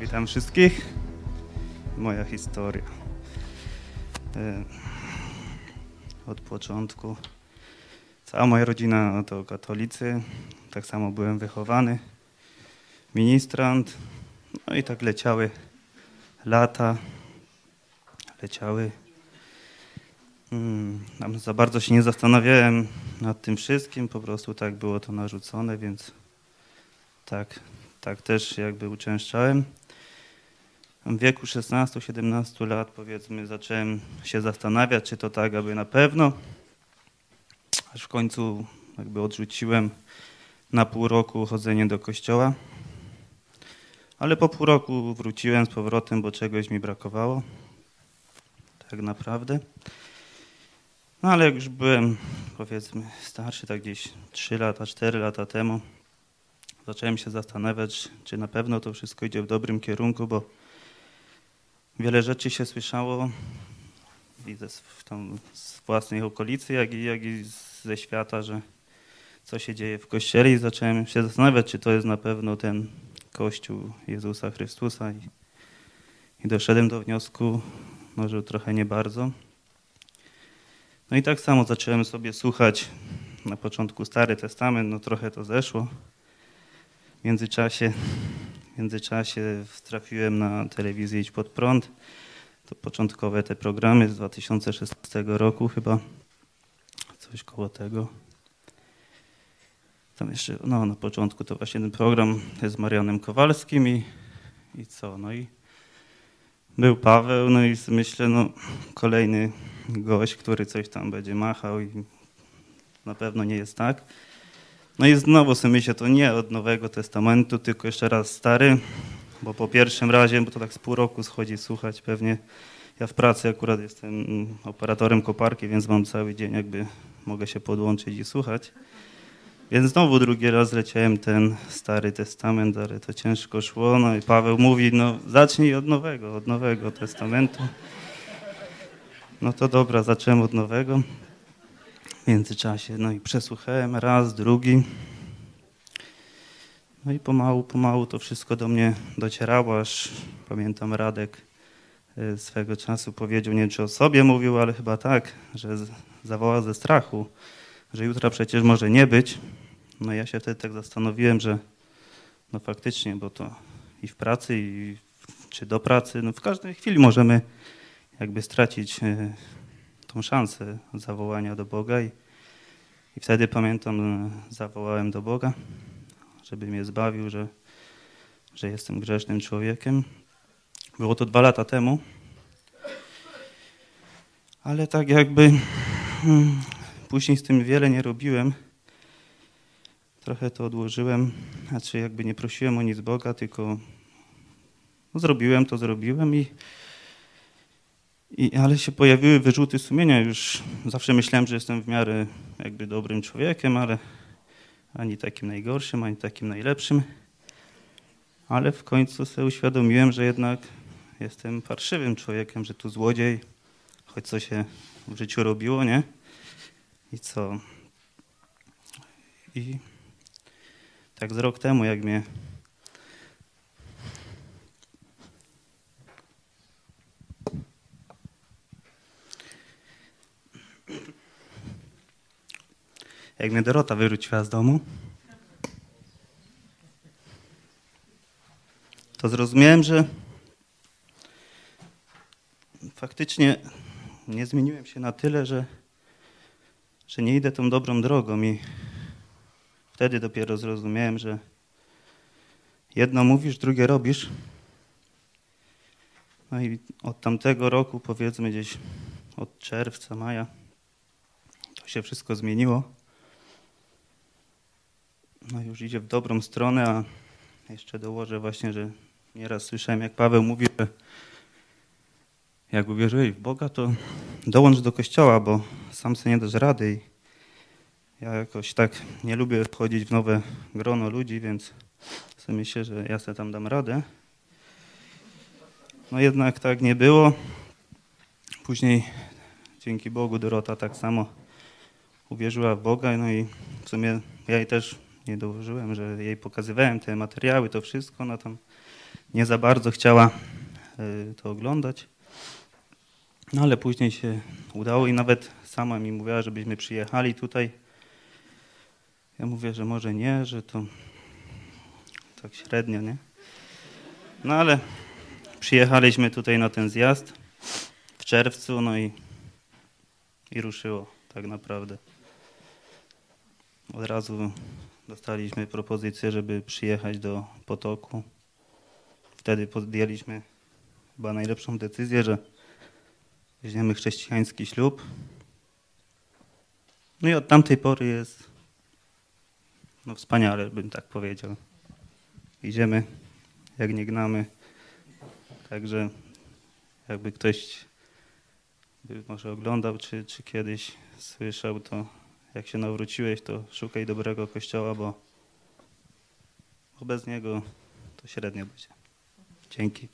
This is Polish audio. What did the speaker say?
Witam wszystkich. Moja historia. E, od początku. Cała moja rodzina to katolicy. Tak samo byłem wychowany. Ministrant. No i tak leciały lata. Leciały. Hmm, za bardzo się nie zastanawiałem nad tym wszystkim. Po prostu tak było to narzucone, więc tak, tak też jakby uczęszczałem. W wieku 16-17 lat powiedzmy zacząłem się zastanawiać, czy to tak, aby na pewno. Aż w końcu jakby odrzuciłem na pół roku chodzenie do kościoła. Ale po pół roku wróciłem z powrotem, bo czegoś mi brakowało. Tak naprawdę. No ale jak już byłem powiedzmy starszy, tak gdzieś 3 lata, 4 lata temu, zacząłem się zastanawiać, czy na pewno to wszystko idzie w dobrym kierunku, bo wiele rzeczy się słyszało widzę tam z własnej okolicy, jak i, jak i ze świata, że co się dzieje w Kościele i zacząłem się zastanawiać, czy to jest na pewno ten Kościół Jezusa Chrystusa i, i doszedłem do wniosku, może trochę nie bardzo. No i tak samo zacząłem sobie słuchać na początku Stary Testament, no trochę to zeszło. W międzyczasie, w międzyczasie trafiłem na telewizję Idź Pod Prąd. To początkowe te programy z 2016 roku chyba. Coś koło tego. Tam jeszcze, no na początku to właśnie ten program z Marianem Kowalskim i, i co, no i był Paweł, no i myślę, no kolejny gość, który coś tam będzie machał i na pewno nie jest tak. No i znowu sobie myślę, to nie od Nowego Testamentu, tylko jeszcze raz stary, bo po pierwszym razie, bo to tak z pół roku schodzi słuchać pewnie. Ja w pracy akurat jestem operatorem koparki, więc mam cały dzień jakby mogę się podłączyć i słuchać. Więc znowu drugi raz leciałem ten Stary Testament, ale to ciężko szło. No i Paweł mówi, no zacznij od Nowego, od Nowego Testamentu. No to dobra, zacząłem od Nowego międzyczasie. No i przesłuchałem raz, drugi. No i pomału, pomału to wszystko do mnie docierało, aż pamiętam Radek e, swego czasu powiedział, nie wiem czy o sobie mówił, ale chyba tak, że zawołał ze strachu, że jutra przecież może nie być. No ja się wtedy tak zastanowiłem, że no faktycznie, bo to i w pracy, i czy do pracy, no w każdej chwili możemy jakby stracić e, tą szansę zawołania do Boga. I, i wtedy pamiętam, zawołałem do Boga, żeby mnie zbawił, że, że jestem grzesznym człowiekiem. Było to dwa lata temu. Ale tak jakby hmm, później z tym wiele nie robiłem. Trochę to odłożyłem, znaczy jakby nie prosiłem o nic Boga, tylko no zrobiłem to, zrobiłem i i, ale się pojawiły wyrzuty sumienia. Już zawsze myślałem, że jestem w miarę jakby dobrym człowiekiem, ale ani takim najgorszym, ani takim najlepszym. Ale w końcu sobie uświadomiłem, że jednak jestem parszywym człowiekiem, że tu złodziej, choć co się w życiu robiło, nie? I co? I tak z rok temu, jak mnie jak mnie Dorota wyrzuciła z domu, to zrozumiałem, że faktycznie nie zmieniłem się na tyle, że, że nie idę tą dobrą drogą i wtedy dopiero zrozumiałem, że jedno mówisz, drugie robisz. No i od tamtego roku, powiedzmy gdzieś od czerwca, maja, to się wszystko zmieniło no już idzie w dobrą stronę, a jeszcze dołożę właśnie, że nieraz słyszałem, jak Paweł mówi, że jak uwierzyłeś w Boga, to dołącz do kościoła, bo sam sobie nie dasz rady. I ja jakoś tak nie lubię wchodzić w nowe grono ludzi, więc sobie myślę, że ja sobie tam dam radę. No jednak tak nie było. Później dzięki Bogu Dorota tak samo uwierzyła w Boga, no i w sumie ja jej też nie dołożyłem, że jej pokazywałem te materiały, to wszystko, no tam nie za bardzo chciała y, to oglądać. No ale później się udało i nawet sama mi mówiła, żebyśmy przyjechali tutaj. Ja mówię, że może nie, że to tak średnio, nie? No ale przyjechaliśmy tutaj na ten zjazd w czerwcu, no i, i ruszyło tak naprawdę. Od razu dostaliśmy propozycję, żeby przyjechać do Potoku. Wtedy podjęliśmy chyba najlepszą decyzję, że weźmiemy chrześcijański ślub. No i od tamtej pory jest no wspaniale, bym tak powiedział. Idziemy, jak nie gnamy. Także jakby ktoś by może oglądał, czy, czy kiedyś słyszał, to jak się nawróciłeś, to szukaj dobrego kościoła, bo, bez niego to średnio będzie. Dzięki.